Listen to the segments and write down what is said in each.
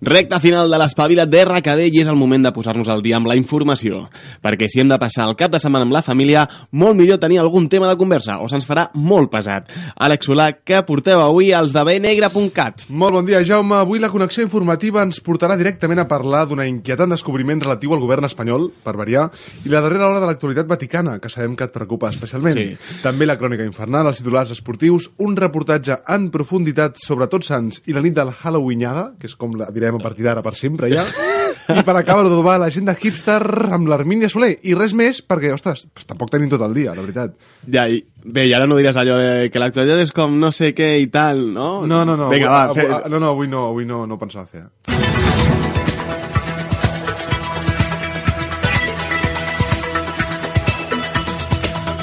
Recta final de l'espavila't d'RKD i és el moment de posar-nos al dia amb la informació. Perquè si hem de passar el cap de setmana amb la família, molt millor tenir algun tema de conversa o se'ns farà molt pesat. Àlex Solà, què porteu avui als de bnegre.cat? Molt bon dia, Jaume. Avui la connexió informativa ens portarà directament a parlar d'una inquietant descobriment relatiu al govern espanyol, per variar, i la darrera hora de l'actualitat vaticana, que sabem que et preocupa especialment. Sí. També la crònica infernal, els titulars esportius, un reportatge en profunditat sobre Tots Sants i la nit del Halloweenada, que és com la direm a partir d'ara per sempre ja, i per acabar d'adobar l'agenda hipster amb l'Armínia Soler, i res més perquè, ostres, pues, tampoc tenim tot el dia, la veritat. Ja, i, bé, i ara no diràs allò de que l'actualitat és com no sé què i tal, no? No, no, no. Vinga, va, avui, fe... avui, no, no, avui no, avui no, no pensava fer.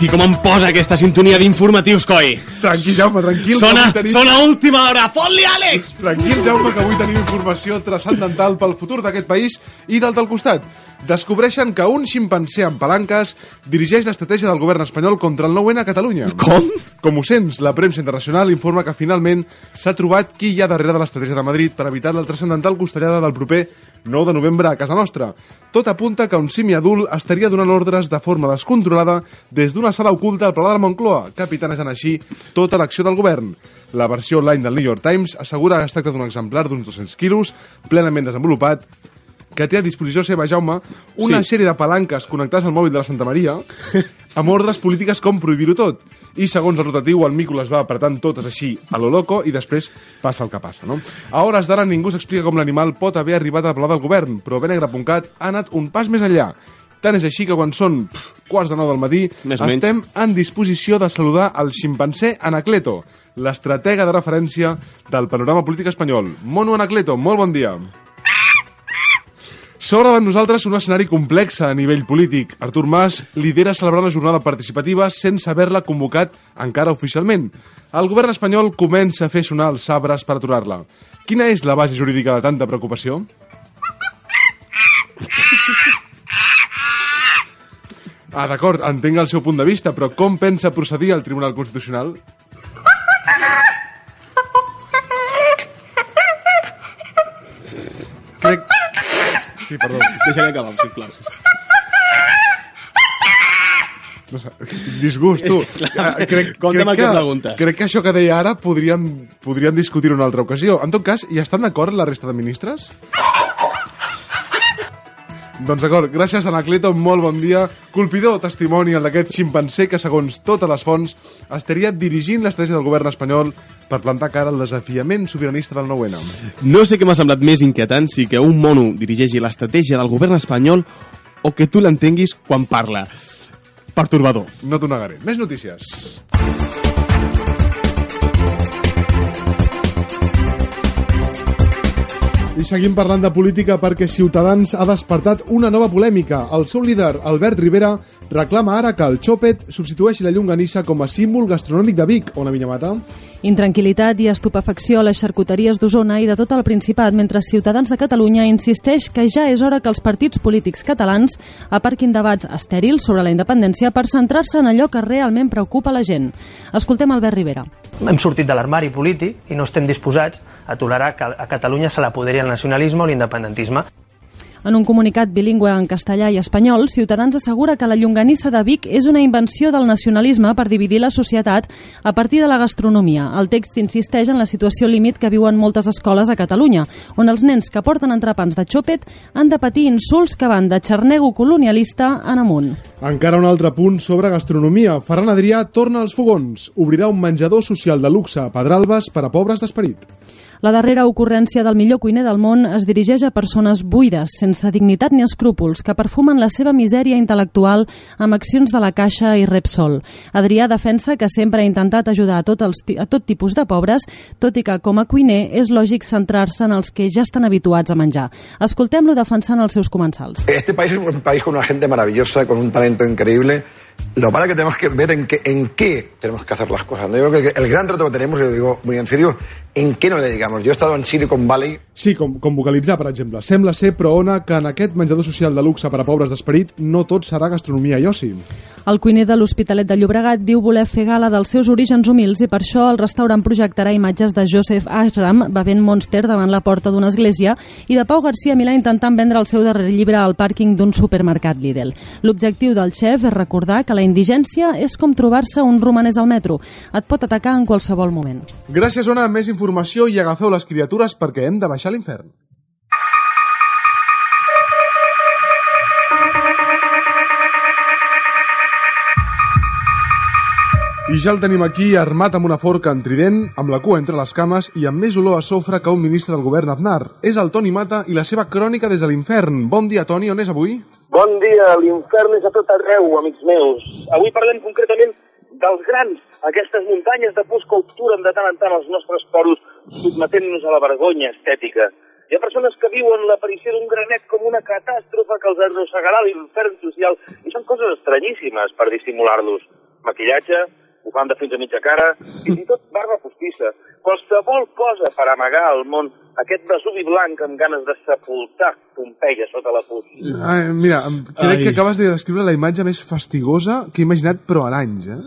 I com em posa aquesta sintonia d'informatius, coi? Tranquil, Jaume, tranquil. Sona, tenim- sona última hora! Fot-li, Àlex! Tranquil, Jaume, que avui tenim informació transcendental pel futur d'aquest país i del del costat. Descobreixen que un ximpanzé amb palanques dirigeix l'estratègia del govern espanyol contra el 9-N a Catalunya. Com? Com ho sents, la premsa internacional informa que finalment s'ha trobat qui hi ha darrere de l'estratègia de Madrid per evitar la transcendental costellada del proper 9 de novembre a casa nostra. Tot apunta que un simi adult estaria donant ordres de forma descontrolada des d'una sala oculta al Palau de la Moncloa, capitanejant així tota l'acció del govern. La versió online del New York Times assegura que es tracta d'un exemplar d'uns 200 quilos, plenament desenvolupat, que té a disposició seva, Jaume, una Sí. sèrie de palanques connectades al mòbil de la Santa Maria amb ordres polítiques com prohibir-ho tot. I segons el rotatiu, el mico les va apretant totes així a lo loco i després passa el que passa, no? A hores d'ara ningú s'explica com l'animal pot haver arribat al pla del govern, però Benegre.cat ha anat un pas més enllà. Tant és així que quan són pff, quarts de nou del matí Més o menys. estem en disposició de saludar el ximpanzé Anacleto, l'estratega de referència del panorama polític espanyol. Mono Anacleto, molt bon dia. S'obre davant nosaltres un escenari complex a nivell polític. Artur Mas lidera celebrant la jornada participativa sense haver-la convocat encara oficialment. El govern espanyol comença a fer sonar els sabres per aturar-la. Quina és la base jurídica de tanta preocupació? Ah, d'acord, entenc el seu punt de vista, però com pensa procedir al Tribunal Constitucional? Crec... Sí, perdó. Deixa'm acabar, sisplau. No sé, disgust, tu. Ah, crec, Compta'm el que pregunta. Crec que això que deia ara podríem, podríem discutir en una altra ocasió. En tot cas, hi estan d'acord la resta de ministres? Doncs d'acord, gràcies Anacleto, molt bon dia. Colpidor testimoni el d'aquest ximpanzé que, segons totes les fonts, estaria dirigint l'estratègia del govern espanyol per plantar cara al desafiament sobiranista del 9-N. No sé què m'ha semblat més inquietant si que un mono dirigeixi l'estratègia del govern espanyol o que tu l'entenguis quan parla. Pertorbador. No t'ho negaré. Més notícies. I seguim parlant de política perquè Ciutadans ha despertat una nova polèmica. El seu líder, Albert Rivera, reclama ara que el xòpet substitueixi la llonganissa com a símbol gastronòmic de Vic, on la Vinyamata. Intranquilitat i estupefacció a les xarcuteries d'Osona i de tot el Principat, mentre Ciutadans de Catalunya insisteix que ja és hora que els partits polítics catalans aparquin debats estèrils sobre la independència per centrar-se en allò que realment preocupa la gent. Escoltem Albert Rivera. Hem sortit de l'armari polític i no estem disposats a tolerar que a Catalunya se l'apoderi el nacionalisme o l'independentisme. En un comunicat bilingüe en castellà i espanyol, Ciutadans assegura que la llonganissa de Vic és una invenció del nacionalisme per dividir la societat a partir de la gastronomia. El text insisteix en la situació límit que viuen moltes escoles a Catalunya, on els nens que porten entrepans de xòpet han de patir insults que van de xarnego colonialista en amunt. Encara un altre punt sobre gastronomia. Ferran Adrià torna als fogons. Obrirà un menjador social de luxe a Pedralbes per a pobres d'esperit. La darrera ocurrència del millor cuiner del món es dirigeix a persones buides, sense dignitat ni escrúpols, que perfumen la seva misèria intel·lectual amb accions de la Caixa i Repsol. Adrià defensa que sempre ha intentat ajudar a tot, els, a tot tipus de pobres, tot i que, com a cuiner, és lògic centrar-se en els que ja estan habituats a menjar. Escoltem-lo defensant els seus comensals. Este país es un país con una gente maravillosa, con un talento increíble. Lo para que tenemos que ver en qué, en qué tenemos que hacer las cosas. ¿no? Yo creo que el gran reto que tenemos, y lo digo muy en serio, en què no le dedicamos. Jo he estado en Silicon Valley... Sí, com, com vocalitzar, per exemple. Sembla ser, però, Ona, que en aquest menjador social de luxe per a pobres d'esperit no tot serà gastronomia i oci. El cuiner de l'Hospitalet de Llobregat diu voler fer gala dels seus orígens humils i per això el restaurant projectarà imatges de Joseph Ashram bevent Monster davant la porta d'una església i de Pau García Milà intentant vendre el seu darrer llibre al pàrquing d'un supermercat Lidl. L'objectiu del xef és recordar que la indigència és com trobar-se un romanès al metro. Et pot atacar en qualsevol moment. Gràcies, Ona. Més informació i agafeu les criatures perquè hem de baixar l'infern. I ja el tenim aquí, armat amb una forca en trident, amb la cua entre les cames i amb més olor a sofre que un ministre del govern Aznar. És el Toni Mata i la seva crònica des de l'infern. Bon dia, Toni, on és avui? Bon dia, l'infern és a tot arreu, amics meus. Avui parlem concretament dels grans, aquestes muntanyes de pus que obturen de tant en tant els nostres poros, sotmetent-nos a la vergonya estètica. Hi ha persones que viuen l'aparició d'un granet com una catàstrofe que els arrossegarà l'infern social i són coses estranyíssimes per dissimular-los. Maquillatge, bufanda fins a mitja cara, fins i tot barba postissa. Qualsevol cosa per amagar al món aquest Vesuvi blanc amb ganes de sepultar Pompeia sota la pus. Ah, mira, crec Ai. que acabes de descriure la imatge més fastigosa que he imaginat, però a l'anys, eh?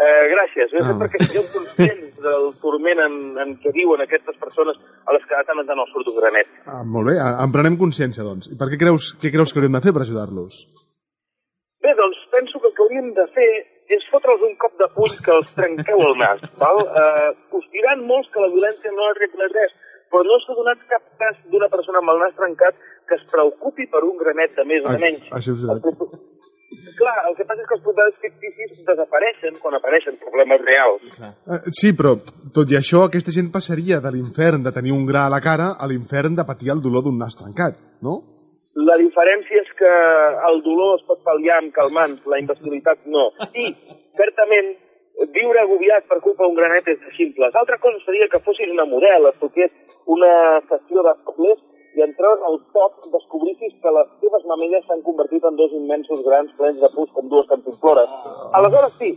Eh, gràcies. Jo Ah. que sigueu conscients del torment en, en què viuen aquestes persones a les que de tant en tant els surt un granet. Ah, molt bé, ah, en prenem consciència, doncs. I per què creus, què creus que hauríem de fer per ajudar-los? Bé, doncs penso que el que hauríem de fer és fotre'ls un cop de puny que els trenqueu el nas. Val? Eh, us diran molts que la violència no arregla res, però no s'ha donat cap cas d'una persona amb el nas trencat que es preocupi per un granet de més o de menys. això és veritat. Clar, el que passa és que els problemes ficticis desapareixen quan apareixen problemes reals. Eh, sí, però, tot i això, aquesta gent passaria de l'infern de tenir un gra a la cara a l'infern de patir el dolor d'un nas trencat, no? La diferència és que el dolor es pot pal·liar amb calmants, la imbecilitat no. I, certament, viure agobiat per culpa d'un granet és de ximples. Altra cosa seria que fossis una model, et toqués una sessió de topless i en treus el top descobrissis que les teves mamelles s'han convertit en dos immensos grans plens de pus com dues cantimplores. Aleshores sí,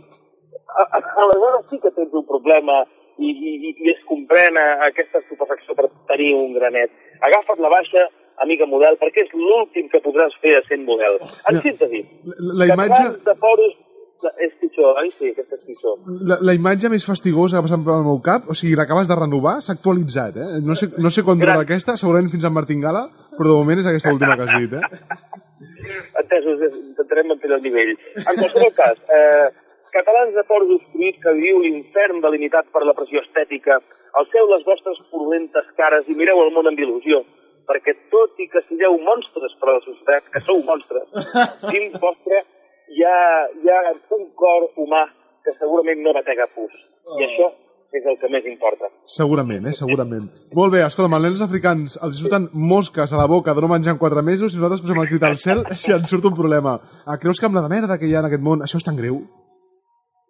a- a- aleshores sí que tens un problema i, i, i es comprèn aquesta estupefacció per tenir un granet. Agafa't la baixa, amiga model, perquè és l'últim que podràs fer sent model. En Ja. síntesi, La, la imatge... de poros és pitjor, oi? Sí, aquesta és pitjor. La, la imatge més fastigosa que ha passat pel meu cap, o sigui, l'acabes de renovar, s'ha actualitzat, eh? No sé, no sé quan durarà aquesta, segurament fins a Martingala, però de moment és aquesta última que has dit, eh? Entesos, intentarem mantenir el nivell. En qualsevol cas, eh, catalans de poros obstruïts que viu l'infern delimitat per la pressió estètica, alceu les vostres purulentes cares i mireu el món amb il·lusió, perquè tot i que sigueu monstres per a la societat, que sou monstres, dins vostre hi ha, hi ha un cor humà que segurament no batega pus. I això és el que més importa. Segurament, eh? Segurament. Molt bé, escolta, als nens africans els surten mosques a la boca de no menjar en 4 mesos i nosaltres posem el crit al cel si ens surt un problema. Ah, creus que amb la merda que hi ha en aquest món això és tan greu?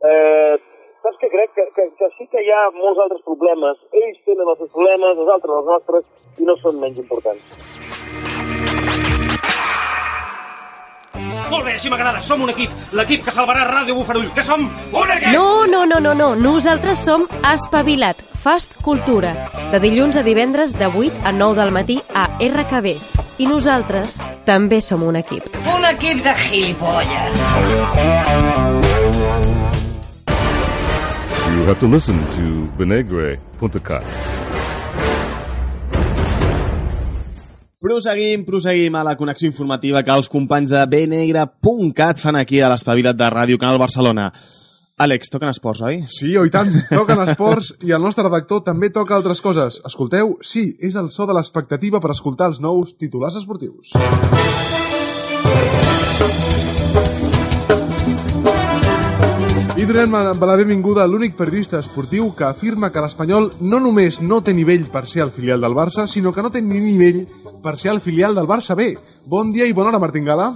Eh? Que, que, que sí que hi ha molts altres problemes. Ells tenen els seus problemes, els altres els nostres, i no són menys importants. Molt bé, així m'agrada, som un equip. L'equip que salvarà Ràdio Bufarull. Que som un equip! No, no, no, no, no. Nosaltres som Espavilat, Fast Cultura. De dilluns a divendres de 8 a 9 del matí a RKB. I nosaltres també som un equip. Un equip de gilipolles. You have to listen to Benegre.cat. Proseguim, proseguim a la connexió informativa que els companys de bnegre.cat fan aquí a l'espavilat de Ràdio Canal Barcelona. Àlex, toquen esports, oi? Sí, oi tant, toquen esports i el nostre redactor també toca altres coses. Escolteu, sí, és el so de l'expectativa per escoltar els nous titulars esportius. I donem la benvinguda a l'únic periodista esportiu que afirma que l'Espanyol no només no té nivell per ser el filial del Barça, sinó que no té ni nivell per ser el filial del Barça B. Bon dia i bona hora, Martín Gala.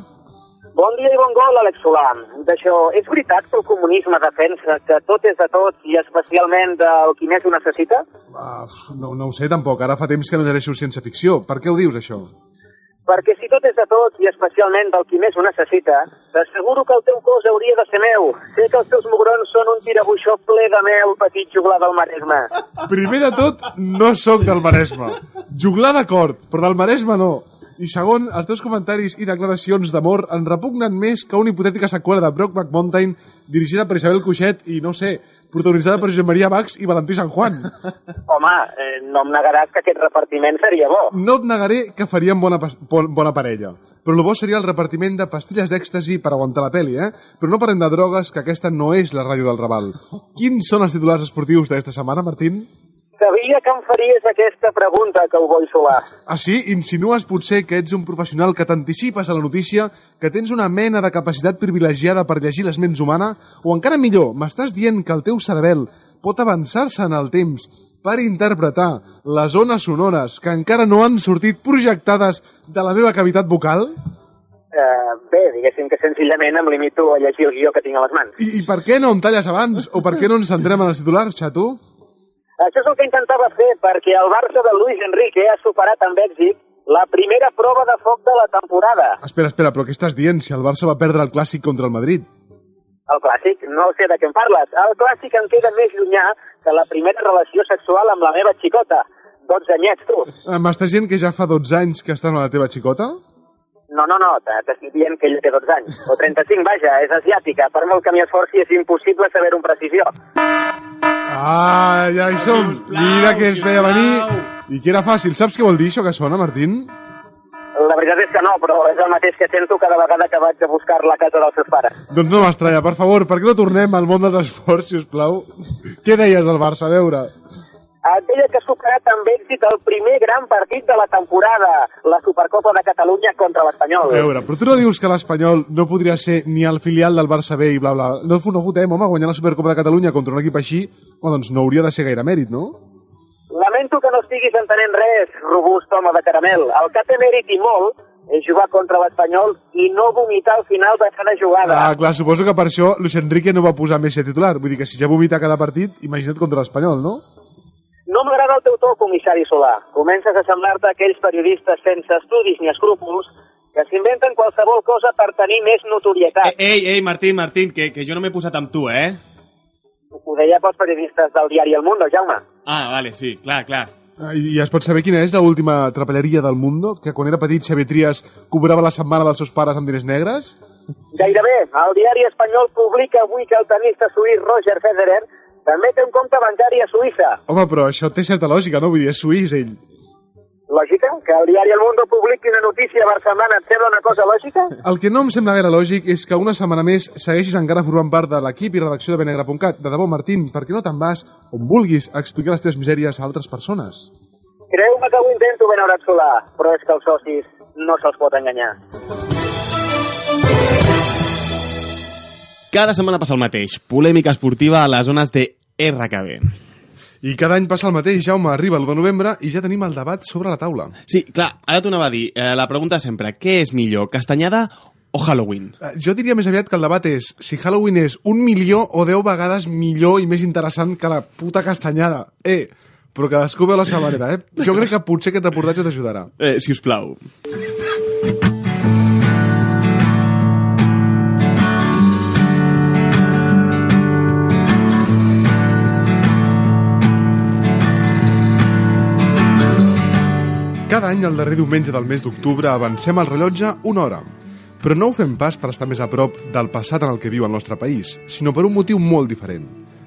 Bon dia i bon gol, Àlex Solà. D'això, és veritat que el comunisme defensa que tot és de tots i especialment del qui més ho necessita? Uh, no, no ho sé tampoc, ara fa temps que no llegeixo ciència-ficció. Per què ho dius, això? Perquè si tot és de tots i especialment del qui més ho necessita, t'asseguro que el teu cos hauria de ser meu. Sé que els teus mugrons són un tirabuixó ple de mel, petit juglar del Maresme. Primer de tot, no sóc del Maresme. Juglar d'acord, però del Maresme no. I segon, els teus comentaris i declaracions d'amor en repugnen més que una hipotètica seqüela de Brokeback Mountain dirigida per Isabel Cuixet i, no sé, protagonitzada per Josep Maria Bax i Valentí San Juan. Home, eh, no em negaràs que aquest repartiment seria bo. No et negaré que farien bona, bona parella. Però el bo seria el repartiment de pastilles d'èxtasi per aguantar la peli, eh? Però no parlem de drogues, que aquesta no és la ràdio del Raval. Quins són els titulars esportius d'aquesta setmana, Martín? Sabia que em faries aquesta pregunta, que ho vull solar. Ah, sí? Insinues potser que ets un professional que t'anticipes a la notícia, que tens una mena de capacitat privilegiada per llegir les ments humana? O encara millor, m'estàs dient que el teu cervell pot avançar-se en el temps per interpretar les ones sonores que encara no han sortit projectades de la meva cavitat vocal? Eh, bé, diguéssim que senzillament em limito a llegir el guió que tinc a les mans. I, I per què no em talles abans? O per què no ens centrem en els titulars, xato? Això és el que intentava fer, perquè el Barça de Luis Enrique ha superat amb èxit la primera prova de foc de la temporada. Espera, espera, però què estàs dient si el Barça va perdre el clàssic contra el Madrid? El clàssic, no sé de què em parles. El clàssic em queda més llunyà que la primera relació sexual amb la meva xicota. 12 anyets, tu. Eh, M'estàs dient que ja fa 12 anys que estàs amb la teva xicota? No, no, no, t'estic dient que ella té 12 anys. O 35, vaja, és asiàtica. Per molt que m'hi esforci és impossible saber-ho amb precisió. Ah, ja hi som. Mira que es veia venir. I que era fàcil. Saps què vol dir això que sona, Martín? La veritat és que no, però és el mateix que sento cada vegada que vaig a buscar la casa dels seus pares. Doncs no m'estranya, per favor, per què no tornem al món dels esports, si us plau? Què deies del Barça? A veure... Et deia que superat amb èxit el primer gran partit de la temporada, la Supercopa de Catalunya contra A l'Espanyol. veure, però tu no dius que l'Espanyol no podria ser ni el filial del Barça B i bla bla. No no fotem, home, guanyar la Supercopa de Catalunya contra un equip així, home, doncs no hauria de ser gaire mèrit, no? Lamento que no estiguis entenent res, robust home de caramel. El que té mèrit i molt és jugar contra l'Espanyol i no vomitar al final de cada jugada. Ah, clar, suposo que per això Luis Enrique no va posar Messi a titular. Vull dir que si ja vomita cada partit, imagina't contra l'Espanyol, no? No m'agrada el teu to, comissari Solà. Comences a semblar-te aquells periodistes sense estudis ni escrúpols que s'inventen qualsevol cosa per tenir més notorietat. Ei, ei, Martín, Martín, que, que jo no m'he posat amb tu, eh? Ho deia pels periodistes del diari El Mundo, Jaume. Ah, vale, sí, clar, clar. Ah, I i es pot saber quina és l'última trapelleria del Mundo? Que quan era petit Xavier Trias cobrava la setmana dels seus pares amb diners negres? Gairebé. El diari espanyol publica avui que el tenista suís Roger Federer també té un compte bancari a Suïssa. Home, però això té certa lògica, no? Vull dir, és suís, ell. Lògica? Que el diari El Mundo publiqui una notícia versemblant et sembla una cosa lògica? El que no em sembla gaire lògic és que una setmana més segueixis encara formant part de l'equip i redacció de Benegre.cat. De debò, Martín, per què no te'n vas on vulguis a explicar les teves misèries a altres persones? Creu-me que ho intento ben haurat solar, però és que els socis no se'ls pot enganyar. Cada setmana passa el mateix. Polèmica esportiva a les zones de RKB. I cada any passa el mateix, Jaume, arriba l'1 de novembre i ja tenim el debat sobre la taula. Sí, clar, ara t'ho anava a dir. Eh, la pregunta sempre, què és millor, castanyada o Halloween? Eh, Jo diria més aviat que el debat és si Halloween és un milió o deu vegades millor i més interessant que la puta castanyada. Eh, però cadascú veu la seva manera, eh? Jo crec que potser aquest reportatge t'ajudarà. Eh, si us plau. Cada any, el darrer diumenge del mes d'octubre, avancem el rellotge una hora. Però no ho fem pas per estar més a prop del passat en el que viu el nostre país, sinó per un motiu molt diferent.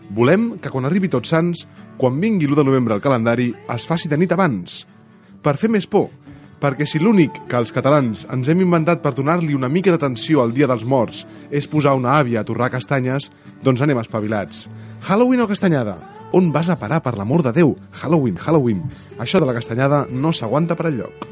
Volem que quan arribi Tots Sants, quan vingui l'1 de novembre al calendari, es faci de nit abans. Per fer més por, perquè si l'únic que els catalans ens hem inventat per donar-li una mica d'atenció al Dia dels Morts és posar una àvia a torrar castanyes, doncs anem espavilats. Halloween o castanyada? On vas a parar, per l'amor de Déu? Halloween, Halloween. Això de la castanyada no s'aguanta per enlloc.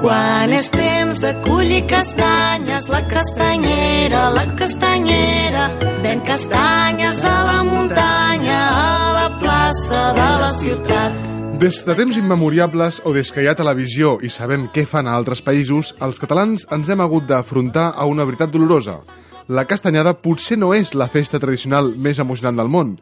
Quan és temps de collir castanyes, la castanyera, la castanyera, ven castanyes a la muntanya, a la plaça de la ciutat. Des de temps immemoriables o des que hi ha televisió i sabem què fan a altres països, els catalans ens hem hagut d'afrontar a una veritat dolorosa. La castanyada potser no és la festa tradicional més emocionant del món.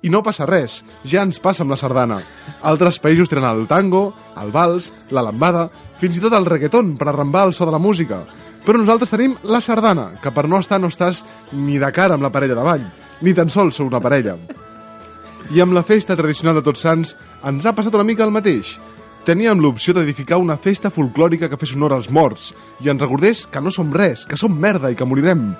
I no passa res, ja ens passa amb la sardana. Altres països tenen el tango, el vals, la lambada, fins i tot el reggaeton per arrambar el so de la música. Però nosaltres tenim la sardana, que per no estar no estàs ni de cara amb la parella de ball, ni tan sols sou una parella. I amb la festa tradicional de Tots Sants ens ha passat una mica el mateix. Teníem l'opció d'edificar una festa folclòrica que fes honor als morts i ens recordés que no som res, que som merda i que morirem.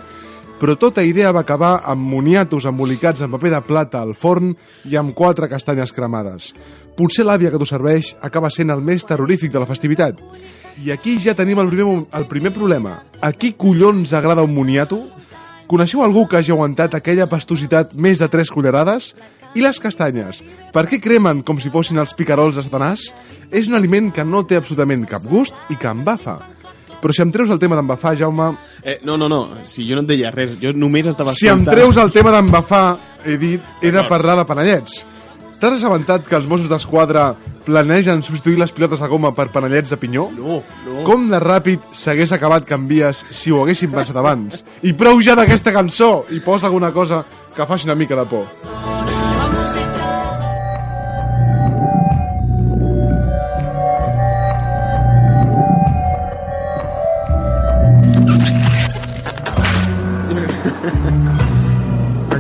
Però tota idea va acabar amb moniatos embolicats en paper de plata al forn i amb quatre castanyes cremades. Potser l'àvia que t'ho serveix acaba sent el més terrorífic de la festivitat. I aquí ja tenim el primer, el primer problema. A qui collons agrada un moniato? Coneixeu algú que hagi aguantat aquella pastositat més de tres cullerades? I les castanyes? Per què cremen com si fossin els picarols de Satanàs? És un aliment que no té absolutament cap gust i que embafa. Però si em treus el tema d'embafar, Jaume... Eh, no, no, no, si jo no et deia res, jo només estava Si em treus el tema d'embafar, he dit, he de parlar de panellets. T'has assabentat que els Mossos d'Esquadra planegen substituir les pilotes de goma per panellets de pinyó? No, no. Com de ràpid s'hagués acabat canvies si ho haguessin pensat abans? I prou ja d'aquesta cançó i posa alguna cosa que faci una mica de por.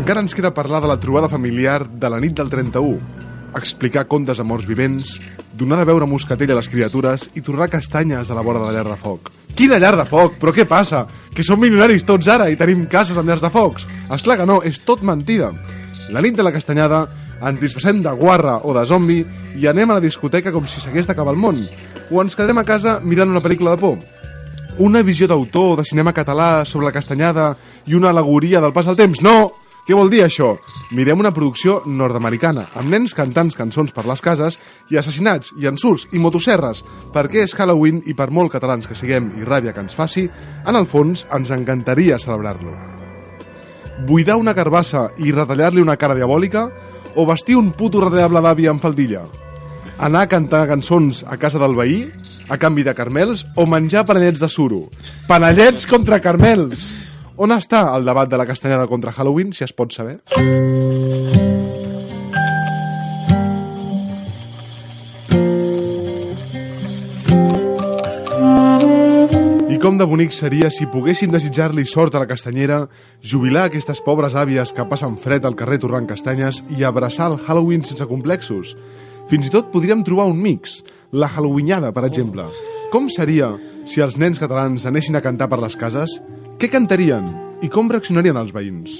Encara ens queda parlar de la trobada familiar de la nit del 31, explicar contes a morts vivents, donar de veure moscatell a les criatures i torrar castanyes a la vora de la llar de foc. Quina llar de foc? Però què passa? Que som milionaris tots ara i tenim cases amb llars de focs? Esclar que no, és tot mentida. La nit de la castanyada ens disfressem de guarra o de zombi i anem a la discoteca com si s'hagués d'acabar el món. O ens quedarem a casa mirant una pel·lícula de por. Una visió d'autor de cinema català sobre la castanyada i una alegoria del pas del temps. No! Què vol dir això? Mirem una producció nord-americana, amb nens cantant cançons per les cases i assassinats, i ensurts, i motosserres, perquè és Halloween i per molt catalans que siguem i ràbia que ens faci, en el fons ens encantaria celebrar-lo. Buidar una carbassa i retallar-li una cara diabòlica o vestir un puto redeable d'avi amb faldilla? Anar a cantar cançons a casa del veí a canvi de carmels o menjar panellets de suro? Panellets contra carmels! On està el debat de la castanyada contra Halloween, si es pot saber? I com de bonic seria si poguéssim desitjar-li sort a la castanyera, jubilar aquestes pobres àvies que passen fred al carrer torrant castanyes i abraçar el Halloween sense complexos. Fins i tot podríem trobar un mix, la Halloweeniada, per exemple. Com seria si els nens catalans anessin a cantar per les cases? Què cantarien? I com reaccionarien els veïns?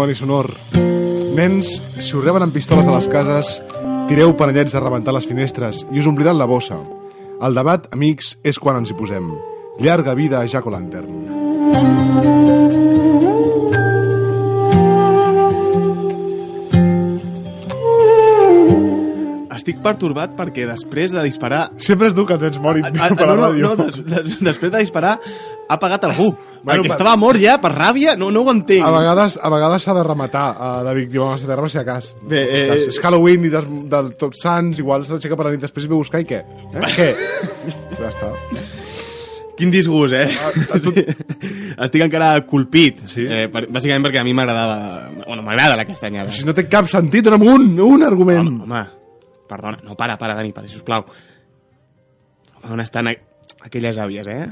Testimoni sonor. Nens, si us reben amb pistoles a les cases, tireu panellets a rebentar les finestres i us ompliran la bossa. El debat, amics, és quan ens hi posem. Llarga vida a Jack O'Lantern. Estic pertorbat perquè després de disparar... Sempre és tu que ens ets morit Ah, per no, la ràdio. no, des, des, després de disparar ha pagat algú. Bueno, perquè per- estava mort ja, per ràbia, no, no ho entenc. A vegades a vegades s'ha de rematar a David Diu, a terra, si a cas. Bé, eh, Cas, és Halloween i del, del Tots Sants, igual s'aixeca per la nit després i ve a buscar i què? Eh? què? ja està. Quin disgust, eh? Ah, Estic encara colpit. Sí? Eh, per, bàsicament perquè a mi m'agradava... Bueno, m'agrada la castanyada. Si no té cap sentit, dona'm un, un argument. Home, home, perdona, no, para, para, Dani, para, sisplau. Home, on estan... aquelles àvies, eh?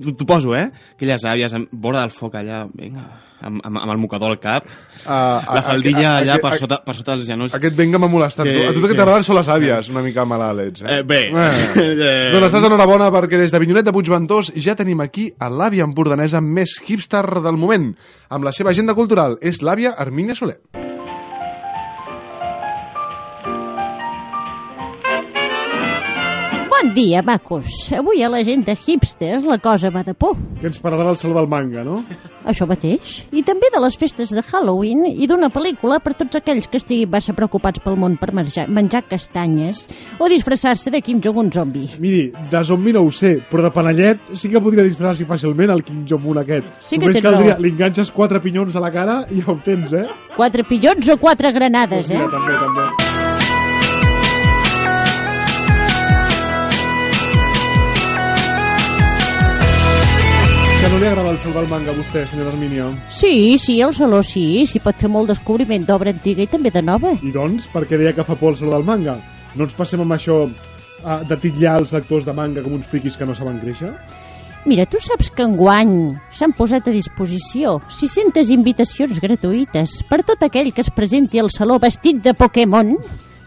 T'ho poso, eh? Aquelles àvies amb vora del foc allà, vinga, amb, amb, amb el mocador al cap, Ah, la a- faldilla a- a- allà a- per sota, per sota dels genolls. Aquest venga m'ha molestat. Que- a tu que t'agraden són les àvies, una mica malalets. Eh? Eh, bé. Eh. doncs estàs enhorabona perquè des de Vinyonet de Puigventós ja tenim aquí a l'àvia empordanesa més hipster del moment, amb la seva agenda cultural. És l'àvia Armínia Soler. Bon dia, macos. Avui a la gent de hipsters la cosa va de por. Que ens parlarà Saló del Manga, no? Això mateix. I també de les festes de Halloween i d'una pel·lícula per tots aquells que estiguin massa preocupats pel món per menjar, menjar castanyes o disfressar-se de Kim Jong-un zombi. Miri, de zombi no ho sé, però de panellet sí que podria disfressar-s'hi fàcilment el Kim Jong-un aquest. Sí que Només tens caldria, raó. li enganxes quatre pinyons a la cara i ja ho tens, eh? Quatre pillons o quatre granades, Pues eh? mira, també, també. Que no li agrada el Saló del Manga a vostè, senyora Armínia. Sí, sí, el saló sí, s'hi pot fer molt descobriment d'obra antiga i també de nova. I doncs, per què deia que fa por el Saló del Manga? No ens passem amb això uh, de titllar els lectors de manga com uns friquis que no saben créixer? Mira, tu saps que enguany s'han posat a disposició 600 invitacions gratuïtes per tot aquell que es presenti al saló vestit de Pokémon.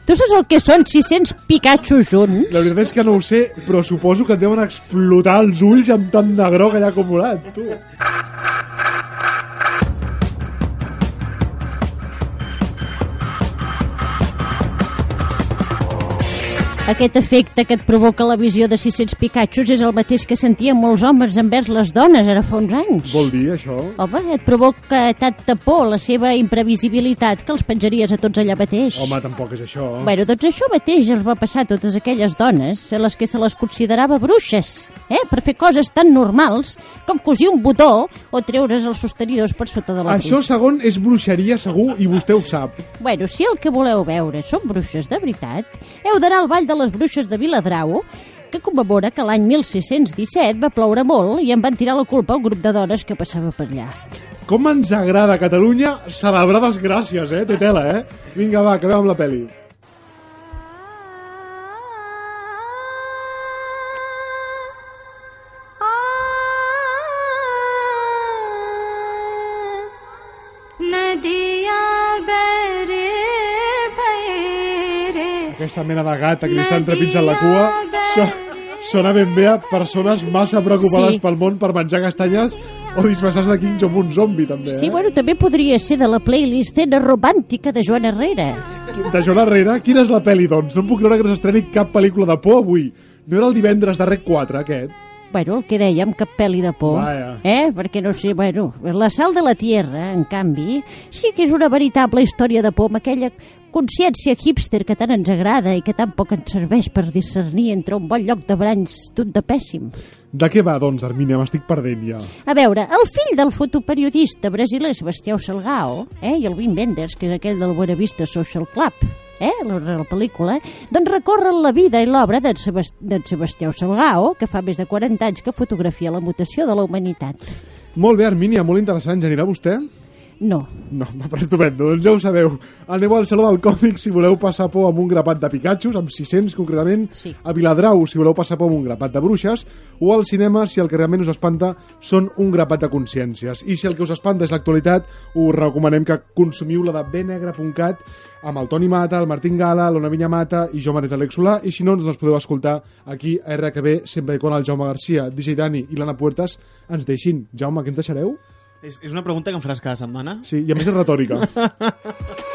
Tu saps el que són 600 Pikachu junts? La veritat és que no ho sé, però suposo que et deuen explotar els ulls amb tant de groc allà acumulat, tu. Aquest efecte que et provoca la visió de 600 Pikachus és el mateix que sentien molts homes envers les dones ara fa uns anys. Vol dir, això? Home, et provoca tanta por la seva imprevisibilitat que els penjaries a tots allà mateix. Home, tampoc és això. Bueno, doncs això mateix els va passar a totes aquelles dones a les que se les considerava bruixes, eh? per fer coses tan normals com cosir un botó o treure's els sostenidors per sota de la Això, bruixa. segon, és bruixeria segur i vostè ho sap. Bueno, si el que voleu veure són bruixes de veritat, heu d'anar al Ball de les Bruixes de Viladrau, que commemora que l'any 1617 va ploure molt i en van tirar la culpa al grup de dones que passava per allà. Com ens agrada Catalunya celebrar desgràcies, eh? Té tela, eh? Vinga, va, acabem amb la peli. Aquesta mena de gata que li està entrepitjant la cua so, sona ben bé a persones massa preocupades Sí. pel món per menjar castanyes o disfressar-se de King Jong un zombi, també, eh? Sí, bueno, també podria ser de la playlist Cena romàntica de Joan Herrera. De Joan Herrera, quina és la pel·li, doncs? No em puc creure que no s'estreni cap pel·lícula de por avui. No era el divendres de Rec 4, aquest? Bueno, el que dèiem, cap pel·li de por. Vaja. Eh? Perquè no sé, bueno, la sal de la tierra, en canvi, sí que és una veritable història de por amb aquella consciència hipster que tant ens agrada i que tan poc ens serveix per discernir entre un bon lloc de branys d'un de pèssim. De què va, doncs, Armínia? M'estic perdent ja. A veure, el fill del fotoperiodista brasiler Sebastião Salgao eh, i el Wim Wenders, que és aquell del Buena Vista Social Club, eh, la, la pel·lícula, doncs recorren la vida i l'obra d'en Sebast d'en Sebastião Salgao, que fa més de 40 anys que fotografia la mutació de la humanitat. Molt bé, Armínia, molt interessant. Ja anirà vostè? No. No, va, però estupendo, doncs ja ho sabeu. Aneu al Saló del Còmic si voleu passar por amb un grapat de Pikachus, amb 600 concretament, sí. a Viladrau si voleu passar por amb un grapat de bruixes, o al cinema si el que realment us espanta són un grapat de consciències. I si el que us espanta és l'actualitat, us recomanem que consumiu la de benegre.cat amb el Toni Mata, el Martín Gala, l'Ona Vinya Mata i jo mateix Alex Solà, i si no, doncs ens podeu escoltar aquí a RKB, sempre i quan el Jaume Garcia, DJ Dani i l'Anna Puertas ens deixin. Jaume, què em deixareu? És, és una pregunta que em faràs cada setmana? Sí, i a més és retòrica.